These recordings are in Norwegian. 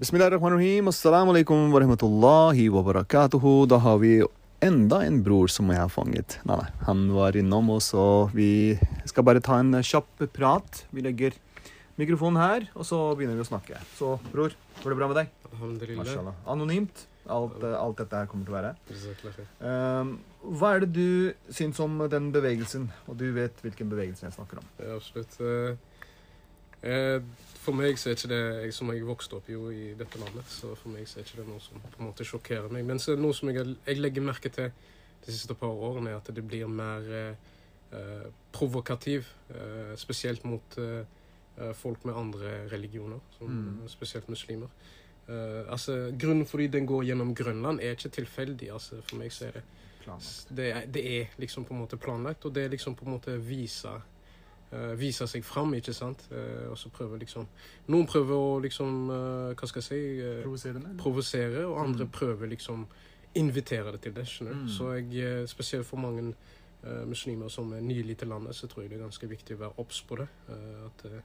Bismillahirrahmanirrahim. Assalamu alaikum wa rahmatullahi wa barakatuhu. Da har vi enda en bror som jeg har fanget. Nei, nei, han var innom, og så vi skal bare ta en kjapp prat. Vi legger mikrofonen her, og så begynner vi å snakke. Så bror, går det bra med deg? Alhamdulillah. Anonymt. Alt, eh, alt dette her kommer til å være. Um, hva er det du syns om den bevegelsen? Og du vet hvilken bevegelse jeg snakker om. Ja, absolutt. Eh, For meg så er ikke det jeg som jeg vokste opp jo i dette landet, så for meg så er ikke det noe som på en måte sjokkerer meg. Men så er det noe som jeg, jeg legger merke til de siste par årene, er at det blir mer eh, eh, provokativ. Eh, spesielt mot eh, eh, folk med andre religioner, som, Mm. spesielt muslimer. Eh, altså, Grunnen fordi den går gjennom Grønland, er ikke tilfeldig. altså For meg så er det Planlagt. det er, det er liksom på en måte planlagt, og det er liksom på en måte vise vise seg fram, ikke sant? Eh, og så prøver liksom Noen prøver å liksom eh, Hva skal jeg si eh, Provoserende? Provosere, og andre Mm. prøver liksom invitere det til det. skjønner du? Mm. Så jeg, eh, spesielt for mange eh, muslimer som er nylig til landet, så tror jeg det er ganske viktig å være obs på det. eh, at, eh,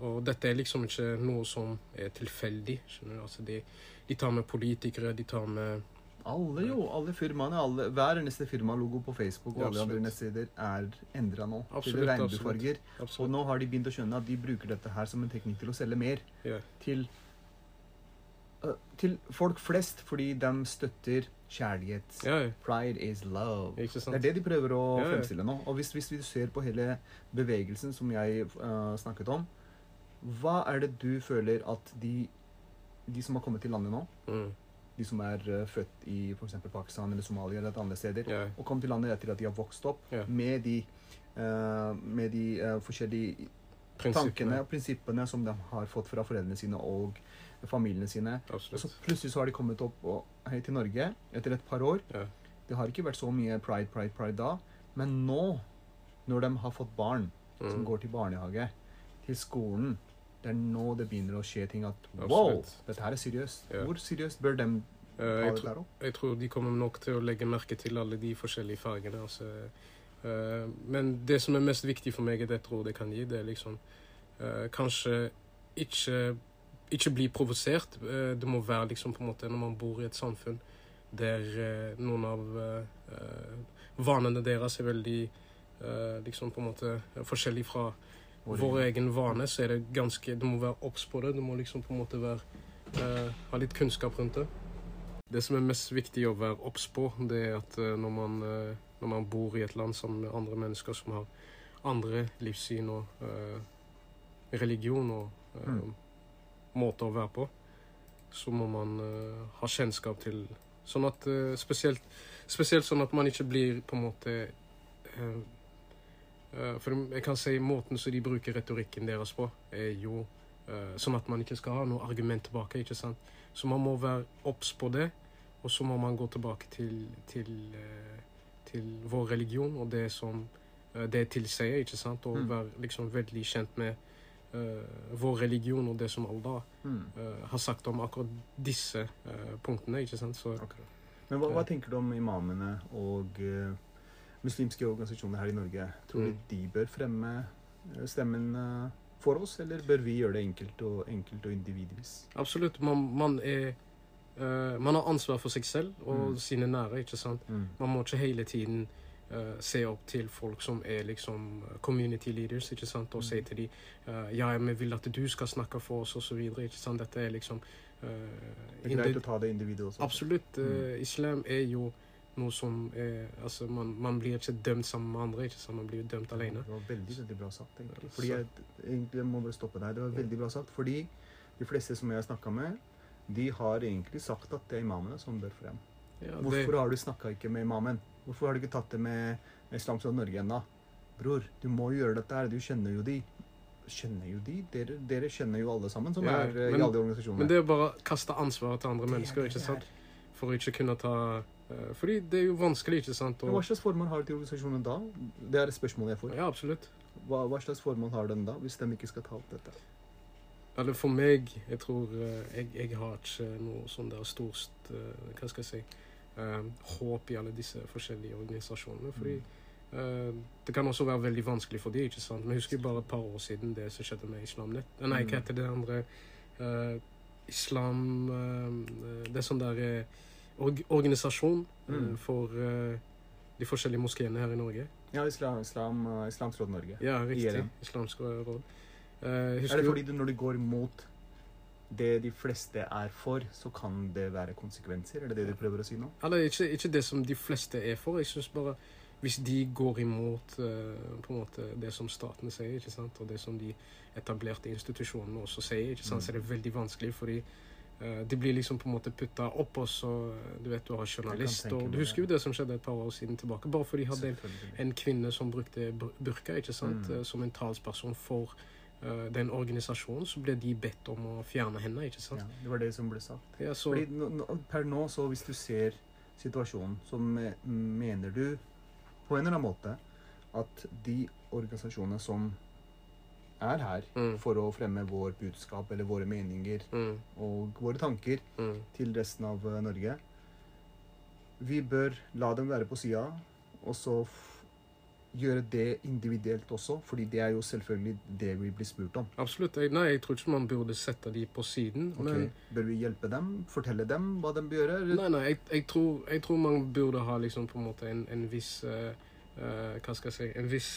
og dette er liksom ikke noe som er tilfeldig. skjønner du? Altså de, de tar med politikere, de tar med Alle jo, alle firmaene, alle, hver eneste firmalogo på Facebook og Ja, alle andre nettsider er endra nå til Absolutt, regnbuefarger. Og nå har de begynt å skjønne at de bruker dette her som en teknikk til å selge mer Ja. til uh, til folk flest, fordi de støtter kjærlighet. Ja. Pride is love. Det er det de prøver å fremstille nå. Og hvis, hvis vi ser på hele bevegelsen som jeg uh, snakket om, hva er det du føler at de, de som har kommet til landet nå, Mm. De som er øh, født i f.eks. Pakistan eller Somalia eller et andre steder, Ja, og kom til landet etter at de har vokst opp Ja. med de, øh, med de øh, forskjellige tankene og prinsippene som de har fått fra foreldrene sine og familiene sine. Og så plutselig så har de kommet opp og, til Norge etter et par år. Ja. Det har ikke vært så mye pride, pride, pride da. Men nå, når de har fått barn som Mm. går til barnehage, til skolen, det er nå det begynner å skje ting at wow, dette her er seriøst. Ja. Hvor seriøst bør de Eh, ta jeg, dette tror, opp? jeg tror de kommer nok til å legge merke til alle de forskjellige fargene. Altså. Uh, men det som er mest viktig for meg, er det rådet jeg kan gi, det er liksom uh, Kanskje ikke, ikke bli provosert. Det må være liksom på en måte når man bor i et samfunn der noen av vanene deres er veldig liksom på en måte forskjellig fra vår egen vane, så er det ganske Du må være obs på det. Du må liksom på en måte være eh, ha litt kunnskap rundt det. Det som er mest viktig å være obs på, det er at eh, når, man, eh, når man bor i et land sammen med andre mennesker som har andre livssyn og eh, religion og eh, Mm. måter å være på, så må man eh, ha kjennskap til Sånn at spesielt, spesielt sånn at man ikke blir på en måte For jeg kan si måten som de bruker retorikken deres på, er jo eh, sånn at man ikke skal ha noe argument tilbake. ikke sant? Så man må være obs på det, og så må man gå tilbake til, til, eh, til vår religion og det som eh, det tilsier, ikke sant? Og Mm. være liksom veldig kjent med uh, vår religion og det som Allah eh, har sagt om akkurat disse uh, punktene, ikke sant? Så Men hva, hva tenker du om imamene og eh, muslimske organisasjoner her i Norge? Tror du Mm. de bør fremme eh, stemmen eh, for oss, eller bør vi gjøre det enkelt og, enkelt og individvis? absolutt, man, man er uh, Man har ansvar for seg selv og Mm. sine nære, ikke sant? Mm. Man må ikke hele tiden uh, se opp til folk som er liksom community leaders, ikke sant, og Mm. si til dem ja, vi vil at du skal snakke for oss, og så videre, ikke sant. Dette er liksom uh, Det er greit å ta det individet også. Absolutt. Mm. islam er jo noe som er Altså, man, man blir ikke dømt sammen med andre, ikke sant. Man blir jo dømt alene. Det var veldig veldig bra sagt. egentlig. Fordi jeg, egentlig jeg må bare stoppe deg. Det var veldig bra sagt. Fordi de fleste som jeg har snakka med, de har egentlig sagt at det er imamene som bør frem. Ja, det- Hvorfor har du snakka ikke med imamen? Hvorfor har du ikke tatt det med Islamsk Råd Norge ennå? Bror, du må jo gjøre dette her. Du kjenner jo de. Kjenner jo de? Dere, dere kjenner jo alle sammen som Ja, er eh, men- i alle de organisasjonene. Men det er bare å kaste ansvaret til andre er mennesker, ikke sant. For å ikke kunne ta eh, Fordi det er jo vanskelig, ikke sant. Men hva slags formål har til organisasjonen da? Det er et spørsmål jeg får. ja, absolutt. Hva, hva slags formål har den da, hvis de ikke skal ta opp dette? Eller for meg, jeg tror eh, jeg, jeg har ikke noe sånn der stort eh, Hva skal jeg si eh, Håp i alle disse forskjellige organisasjonene. Fordi eh, det kan også være veldig vanskelig for de, ikke sant. Vi husker bare et par år siden det som skjedde med Islamnett. Eh, Nei, Mm. hva heter det andre eh, islam eh, Det er sånn der eh, org organisasjon eh, Mm. for eh, de forskjellige moskeene her i Norge. Ja, Islam, islam, uh, Islamsk Råd Norge. Ja, riktig. Islamsk råd. Eh, Er det fordi du, når du går imot det de fleste er for, så kan det være konsekvenser? Er det det du prøver å si nå? Eller ikke, ikke det som de fleste er for. Jeg synes bare hvis de går imot eh, på en måte det som staten sier, ikke sant? og det som de etablerte institusjonene også sier, ikke sant? Mm. så er det veldig vanskelig, fordi eh, de blir liksom på en måte putta opp, og så Du vet, du har journalist, og Du husker jo det. som skjedde et par år siden tilbake. Bare fordi de hadde en, en kvinne som brukte burka ikke sant? Mm. eh, som en talsperson for uh, den organisasjonen, så ble de bedt om å fjerne henne. ikke sant? Ja, det var det som ble sagt. Ja, så, Fordi per nå, så hvis du ser situasjonen, så me, mener du på en eller annen måte at de organisasjonene som er her mm, for å fremme vår budskap eller våre meninger mm, og våre tanker mm. til resten av eh, Norge, vi bør la dem være på sida, og så gjøre det individuelt også, fordi det er jo selvfølgelig det vi blir spurt om. Absolutt. Jeg, nei, jeg tror ikke man burde sette de på siden. Ok, Men Bør vi hjelpe dem? Fortelle dem hva de bør gjøre? nei, nei, jeg, jeg, tror, jeg tror man burde ha liksom på en måte en, en viss uh, uh, Hva skal jeg si En viss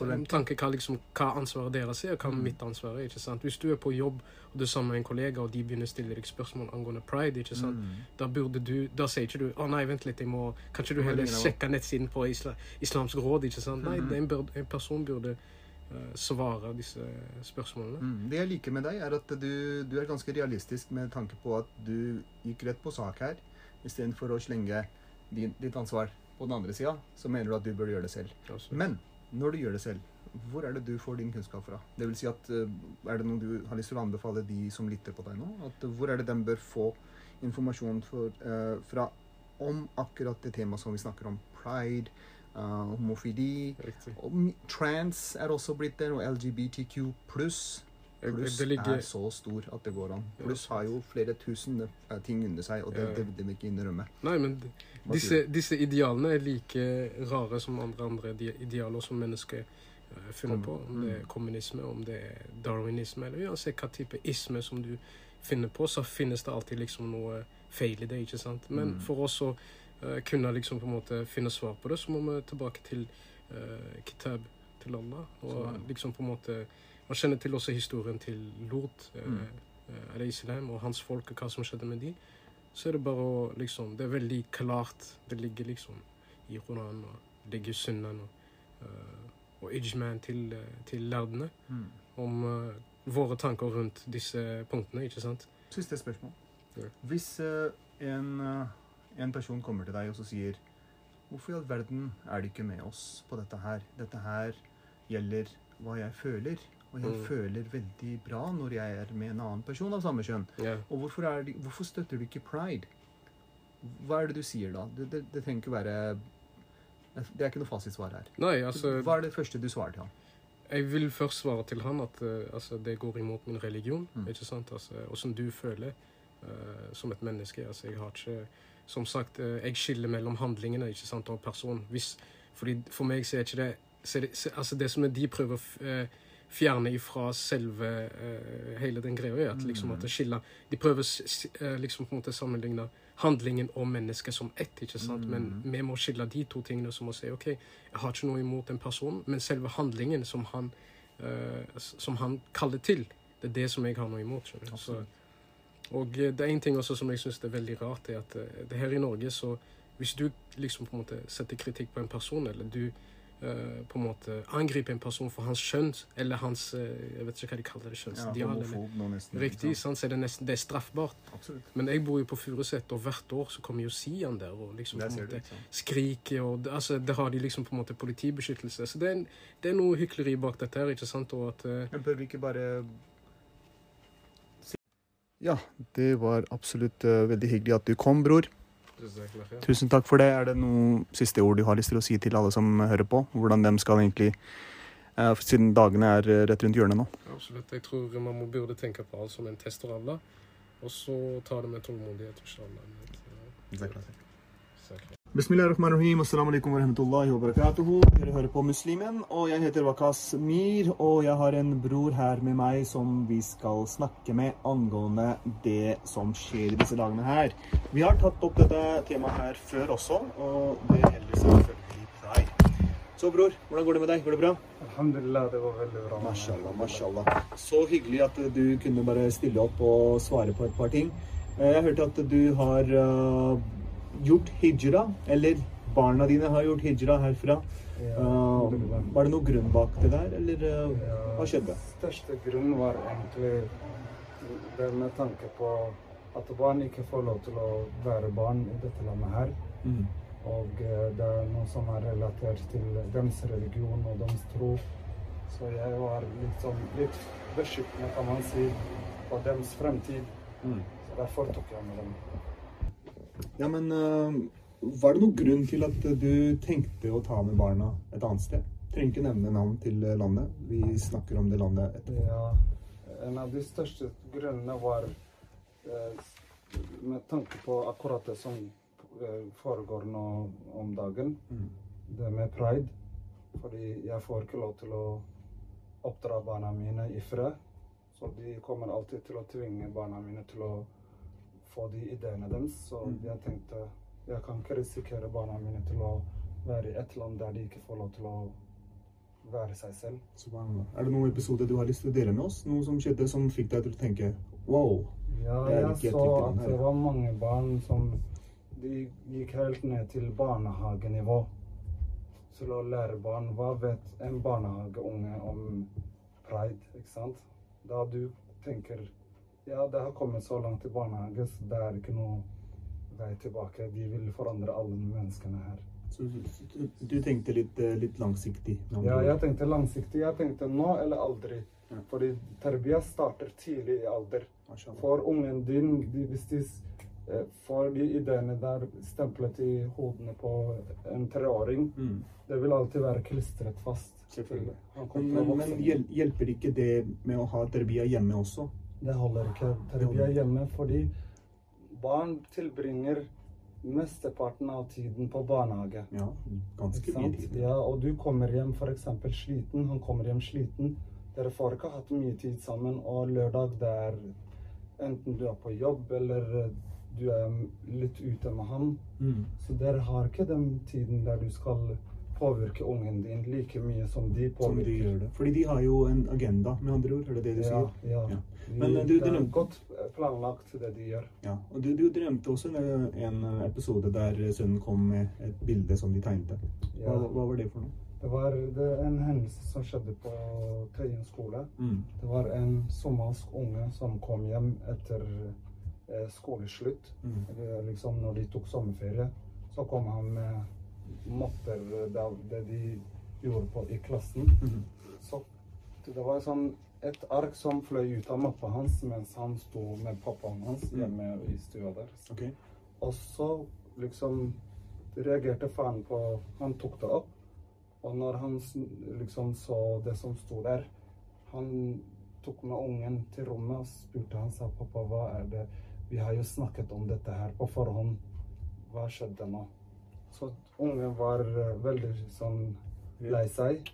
eh, den. tanke hva, liksom, hva ansvaret deres er, og hva Mm. mitt ansvar er. ikke sant? Hvis du er på jobb, og du er sammen med en kollega, og de begynner å stille deg spørsmål angående pride, ikke sant? Mm. da burde du Da sier ikke du 'Å nei, vent litt, jeg må Kanskje du heller ringe dem opp.» sjekke nettsiden på isla, Islamsk råd, ikke sant? Nei, er en, en person burde uh, svare disse spørsmålene. Mm. Det jeg liker med deg, er at du, du er ganske realistisk med tanke på at du gikk rett på sak her, istedenfor å slenge din, ditt ansvar på den andre sida, så mener du at du burde gjøre det selv. Men når du gjør det selv, hvor er det du får din kunnskap fra? Det vil si at eh, Er det noe du har lyst til å anbefale de som lytter på deg nå? At, eh, hvor er det de bør få informasjon for, uh, fra om akkurat det temaet som vi snakker om? Pride, uh, homofili Riktig. Trans er også blitt der, og LGBTQ pluss. Pluss det ligger- er så stor at det går an. Pluss har jo flere tusen eh, ting under seg, og det, Ja. det, det vil ikke innrømme. Nei, men disse, disse idealene er like rare som andre, andre idealer som mennesker uh, finner Kom- på. Om det er mm. kommunisme, om det er darwinisme, eller uansett hva type isme som du finner på, så finnes det alltid liksom noe feil i det, ikke sant? Men Mm. for oss å eh, kunne liksom på en måte finne svar på det, så må vi tilbake til uh, kitab til Allah. Og liksom på en måte Man kjenner til også historien til Lot, uh, Mm. islam, og hans folk, og hva som skjedde med dem. Så er det bare å liksom Det er veldig klart. Det ligger liksom i Koranen, og det ligger i Sunnan og, uh, og ijman til, eh, til lærdene Mm. om uh, våre tanker rundt disse punktene, ikke sant? Siste spørsmål. Ja. Hvis uh, en, eh, en person kommer til deg og så sier Hvorfor i all verden er de ikke med oss på dette her? Dette her gjelder hva jeg føler. Og jeg Mm. føler veldig bra når jeg er med en annen person av samme kjønn. Yeah. Og hvorfor, er de, hvorfor støtter du ikke pride? Hva er det du sier da? Det, det, det trenger ikke være Det er ikke noe fasitsvar her. Nei, altså Hva er det første du svarer til ham? Jeg vil først svare til han at uh, altså, det går imot min religion. Mm. ikke sant? Altså, Åssen du føler uh, som et menneske. Altså, jeg har ikke Som sagt, uh, jeg skiller mellom handlingene ikke sant, og person. Hvis, fordi For meg så er ikke det så det, så, altså det som de prøver å fjerne ifra selve uh, hele den greia, at liksom Mm. at det skiller De prøver eh, liksom på en måte sammenligne handlingen og mennesket som ett, ikke sant? men Mm. vi må skille de to tingene som å si OK, jeg har ikke noe imot en person, men selve handlingen som han, uh, som han kaller til, det er det som jeg har noe imot. Så, og det er en ting også som jeg syns er veldig rart, er at det her i Norge så Hvis du liksom på en måte setter kritikk på en person, eller du på en måte angripe en person for hans kjønn, eller hans eh, Jeg vet ikke hva de kaller det. Ja, Kjønnsideal. ikke Riktig, sant? sant? så er det nesten det er straffbart. Absolutt. Men jeg bor jo på Furuset, og hvert år så kommer jo Sian der og liksom Der på en måte ikke skriker, og det- altså, der har de liksom på en måte politibeskyttelse. Så det er, det er noe hykleri bak dette her, ikke sant? Og at eh, Men bør vi ikke bare Ja, det var absolutt uh, veldig hyggelig at du kom, bror. Tusen takk for det. Er det noen siste ord du har lyst til å si til alle som hører på? Hvordan de skal egentlig eh, Siden dagene er eh, rett rundt hjørnet nå. Absolutt. Jeg tror man må burde tenke på alt som en test av Allah, og så ta det med tålmodighet. inshallah. Bismillahirrahmanirrahim. Assalamu alaikum warahmatullahi wabarakatuhu. Dere hører på Muslimen, og jeg heter Wakas Mir, og jeg har en bror her med meg som vi skal snakke med angående det som skjer i disse dagene her. Vi har tatt opp dette temaet her før også, og det gjelder selvfølgelig pride. Så bror, hvordan går det med deg? Går det bra? Alhamdulillah, det var veldig bra. Mashallah, mashallah. Så hyggelig at du kunne bare stille opp og svare på et par ting. Eh, Jeg hørte at du har eh, gjort hijra, eller barna dine har gjort hijra herfra. Eh, var det noe grunn bak det der, eller uh, hva skjedde? Største grunn var egentlig det med tanke på at barn ikke får lov til å være barn i dette landet her. Mm. Og eh, det er noe som er relatert til deres religion og deres tro. Så jeg var liksom litt beskyttende, kan man si, på deres fremtid. Mm. Så derfor tok jeg med dem. Ja, men eh, var det noen grunn til at du tenkte å ta med barna et annet sted? Trenger ikke nevne navn til landet. Vi snakker om det landet etterpå. Ja, en av de største grunnene var eh, med tanke på akkurat det som eh, foregår nå om dagen, Mm. det med pride. Fordi jeg får ikke lov til å oppdra barna mine i fred. Så de kommer alltid til å tvinge barna mine til å få de ideene deres. Så Mm. jeg tenkte jeg kan ikke risikere barna mine til å være i et land der de ikke får lov til å være seg selv. Er det noen episoder du har lyst til å dele med oss? Noe som skjedde som fikk deg til å tenke wow? Ja, jeg så at det var mange barn som de gikk helt ned til barnehagenivå. Til å lære barn hva vet en barnehageunge om pride, ikke sant? Da du tenker ja, det har kommet så langt i barnehage, så det er ikke noe vei tilbake. De vil forandre alle menneskene her. Så du, tenkte litt, eh, litt langsiktig? Ja, jeg tenkte langsiktig. Jeg tenkte nå eller aldri. Ja. Fordi terbiya starter tidlig i alder. For ungen din, de, hvis de eh, får de ideene der stemplet i hodene på en treåring, Mm. det vil alltid være klistret fast. Selvfølgelig. Men, men, men hjelper ikke det med å ha terbia hjemme også? Det holder ikke. Terbiya hjemme fordi barn tilbringer mesteparten av tiden på barnehage. Ja, ganske mye tid. Ja, og du kommer hjem f.eks. sliten. Han kommer hjem sliten. Dere får ikke hatt mye tid sammen, og lørdag det er enten du er på jobb eller du er litt ute med ham. Mm. Så dere har ikke den tiden der du skal påvirke ungen din like mye som de Som de påvirker. gjør det. Fordi de har jo en agenda, med andre ord. Er det det du Ja, sier? ja. Ja. Men, eh, du- det er godt planlagt det de gjør. Ja. Og du, du drømte også en, en episode der sønnen kom med et bilde som de tegnet. Hva, hva var det for noe? Det var det en hendelse som skjedde på Tøyen skole. Mm. Det var en somalisk unge som kom hjem etter eh, skoleslutt. Mm. Eller liksom når de tok sommerferie, så kom han med mapper der det de gjorde på i klassen. Mhm. Så det var sånn et ark som fløy ut av mappa hans mens han sto med pappaen hans Mm. hjemme i stua der. Okay. Og så liksom reagerte faren på Han tok det opp. Og når han liksom så det som sto der Han tok med ungen til rommet og spurte han sa pappa, hva er det Vi har jo snakket om dette her på forhånd. Hva skjedde nå? Så ungen var eh, veldig sånn lei seg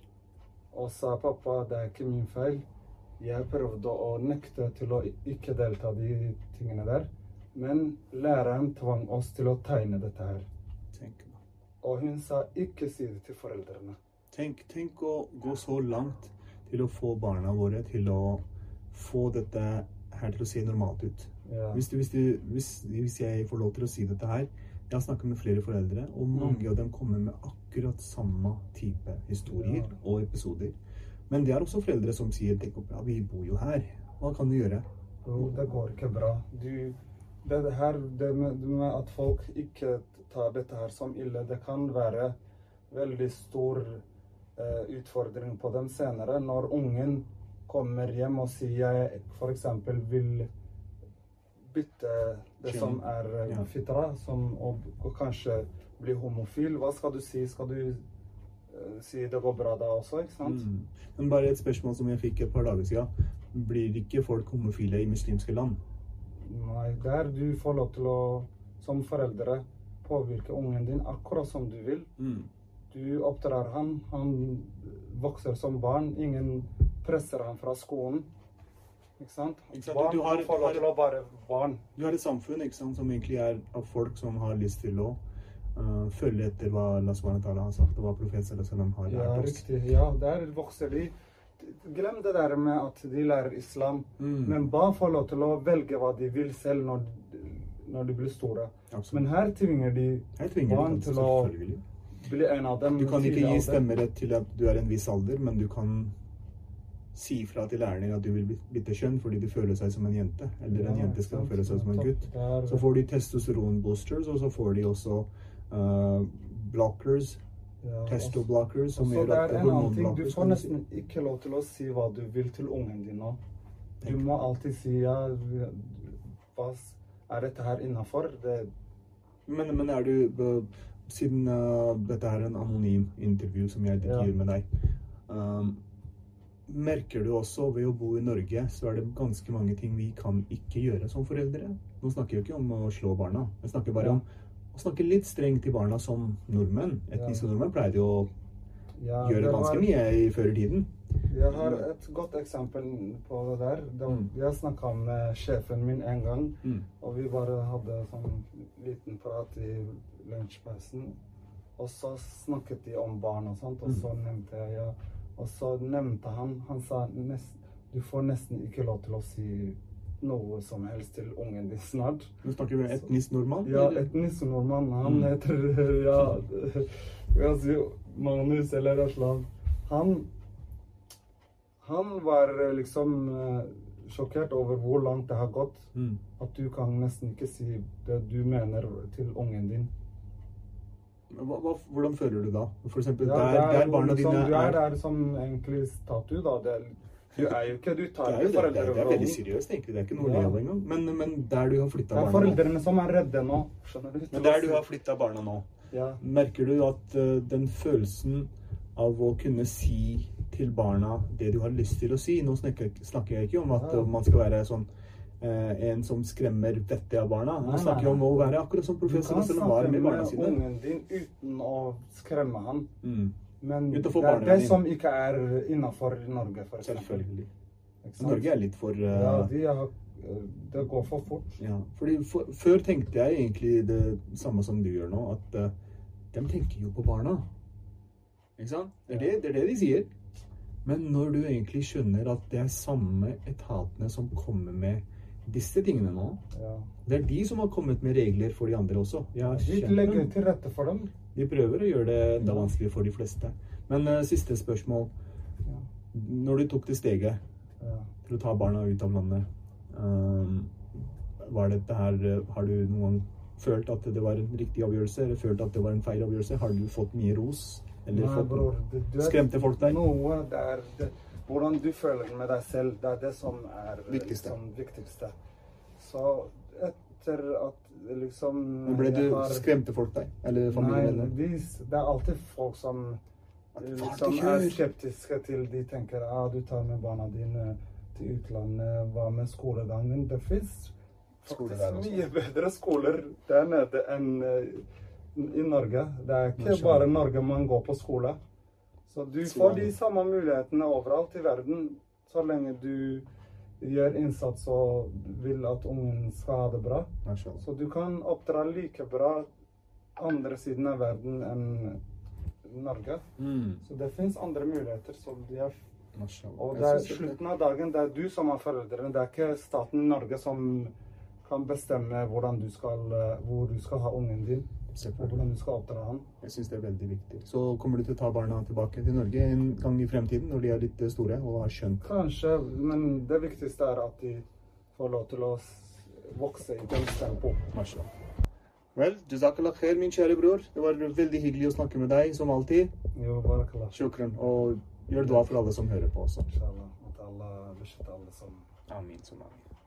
og sa pappa, det er ikke min feil. Jeg prøvde å nekte til å ikke delta de tingene der. Men læreren tvang oss til å tegne dette her. Tenk. Og hun sa ikke si det til foreldrene. tenk, tenk å gå så langt til å få barna våre til å få dette her til å se normalt ut. Ja. Hvis, du, hvis, du, hvis, hvis jeg får lov til å si dette her Jeg har snakket med flere foreldre, og mange Mm. av dem kommer med akkurat samme type historier Ja. og episoder. Men det er også foreldre som sier tenk ja, vi bor jo her. Hva kan du gjøre? Jo, det går ikke bra. Du, det her, det med, med at folk ikke tar dette her som ille, det kan være veldig stor eh, utfordring på dem senere. Når ungen kommer hjem og sier jeg f.eks. vil bytte det som er eh, fitra, som, å, kanskje bli homofil, hva skal du si? Skal du eh, si det går bra da også, ikke sant? Mm. Men bare et spørsmål som jeg fikk et par dager siden. Blir ikke folk homofile i muslimske land? Nei, der du får lov til å, som foreldre, påvirke ungen din akkurat som du vil. Mm. Du oppdrar han, han vokser som barn. Ingen presser han fra skolen. Ikke sant? Ikke sant? Barn Du har- får lov til å være barn. Du har et samfunn sant, som egentlig er av folk som har lyst til å uh, følge etter hva Allah har sagt, og hva profet har lært oss. riktig. Ja, der vokser de. Glem det der med at de lærer islam. Mm. Men barn får lov til å velge hva de vil selv når, når de blir store. Absolutt. Men her tvinger de her tvinger barn de til å bli en av dem. Du kan ikke gi stemmerett til at du er en viss alder, men du kan si fra til læreren at du vil byt- bytte kjønn fordi du føler seg som en jente, eller en jente skal føle seg som en gutt. Så får de testosteron-boosters, og så får de også uh, blockers, ja, testoblockers, som gjør at det er en annen ting. Du får nesten ikke lov til å si hva du vil til ungen din nå. Du må alltid si ja, hva er dette her innafor? Det Men, men er du uh, Siden uh, dette er en anonym intervju som jeg Ja. gjør med deg um, Merker du også ved å bo i Norge, så er det ganske mange ting vi kan ikke gjøre som foreldre? Nå snakker jeg jo ikke om å slå barna. Jeg snakker bare om å snakke litt strengt til barna som nordmenn. Etniske nordmenn pleide jo å ja, gjøre ganske mye i før i tiden. Jeg har et godt eksempel på det der. De, Mm. Jeg snakka med sjefen min en gang, Mm. og vi bare hadde sånn liten prat i lunsjpausen. Og så snakket de om barn og sånt, og så nevnte jeg ja. Og så nevnte han Han sa nest, du får nesten ikke lov til å si noe som helst til ungen din snart. Nå snakker vi etnisk nordmann? Ja, etnisk nordmann. Han Mm. heter ja, vi kan si Magnus eller Aslan. Han Han var eh, liksom eh, sjokkert over hvor langt det har gått. Mm. At du kan nesten ikke si det du mener til ungen din. Hva, hva, hvordan føler du da? For eksempel, Ja, der, er der barna dine dine du er er der som egentlig statue, da. Det er, du er jo ikke Du Det tar er jo det, det, er, det er veldig seriøst, egentlig. Det er ikke noe Ja. le av engang. Men, men der du har flytta Det er foreldrene som er redde nå. Skjønner du? men der du har flyttet barna nå, Ja. merker du at uh, den følelsen av å kunne si til barna det du har lyst til å si Nå snakker, snakker jeg ikke om at eh, man skal være sånn eh, en som skremmer vettet av barna. Han snakker om å være akkurat som Du professor kan var snakke med barna med ungen din uten å skremme han. Mm, Men det er det som ikke er innafor Norge, for eksempel. selvfølgelig. Norge er litt for uh... Ja, de har, det går for fort. Ja, for, Før tenkte jeg egentlig det samme som du gjør nå, at uh, de tenker jo på barna. Ikke sant? Det er det, det er det de sier. Men når du egentlig skjønner at det er samme etatene som kommer med disse tingene nå Ja. Det er de som har kommet med regler for de andre også. Vi legger til rette for dem. De prøver å gjøre det enda vanskeligere for de fleste. Men uh, siste spørsmål. Ja. Når du tok det steget Ja. til å ta barna ut av landet. Um, var dette her, eh, har du noen gang følt at det var en riktig avgjørelse, eller følt at det var en feil avgjørelse? Har du fått mye ros? Eller Nei, fått bror, det, du skremte folk deg? Noe det er det, Hvordan du føler med deg selv, det er det som er Viktigste. Liksom, viktigste. Så etter at liksom Men Ble du, har- skremte folk deg? Eller Nei, familiemedlemmer? de, det er alltid folk som At liksom er skeptiske til De tenker ah, du tar med barna dine til utlandet, hva med skolegangen? Det fins faktisk mye bedre skoler der nede enn eh, i Norge. Det er ikke bare Norge man går på skole. Så du får de samme mulighetene overalt i verden så lenge du gjør innsats og vil at ungen skal ha det bra. Så du kan oppdra like bra andre siden av verden enn Norge. Mm, Så det fins andre muligheter. som de har og det er slutten av dagen, det er du som er foreldrene. Det er ikke staten Norge som kan bestemme du skal, eh, hvor du skal ha ungen din. Og på hvordan du skal oppdra han. Jeg syns det er veldig viktig. Så kommer du til å ta barna tilbake til Norge en gang i fremtiden, når de er litt store og har skjønt Kanskje, men det viktigste er at de får lov til å vokse i den tempo. Mashallah. Vel, jazakallah khair, min kjære bror. Det var veldig hyggelig å snakke med deg, som alltid. Jo, barakallah. Shukran. Og gjør dua for alle som hører på også. Inshallah. At Allah beskytter alle som Amin. Som amin.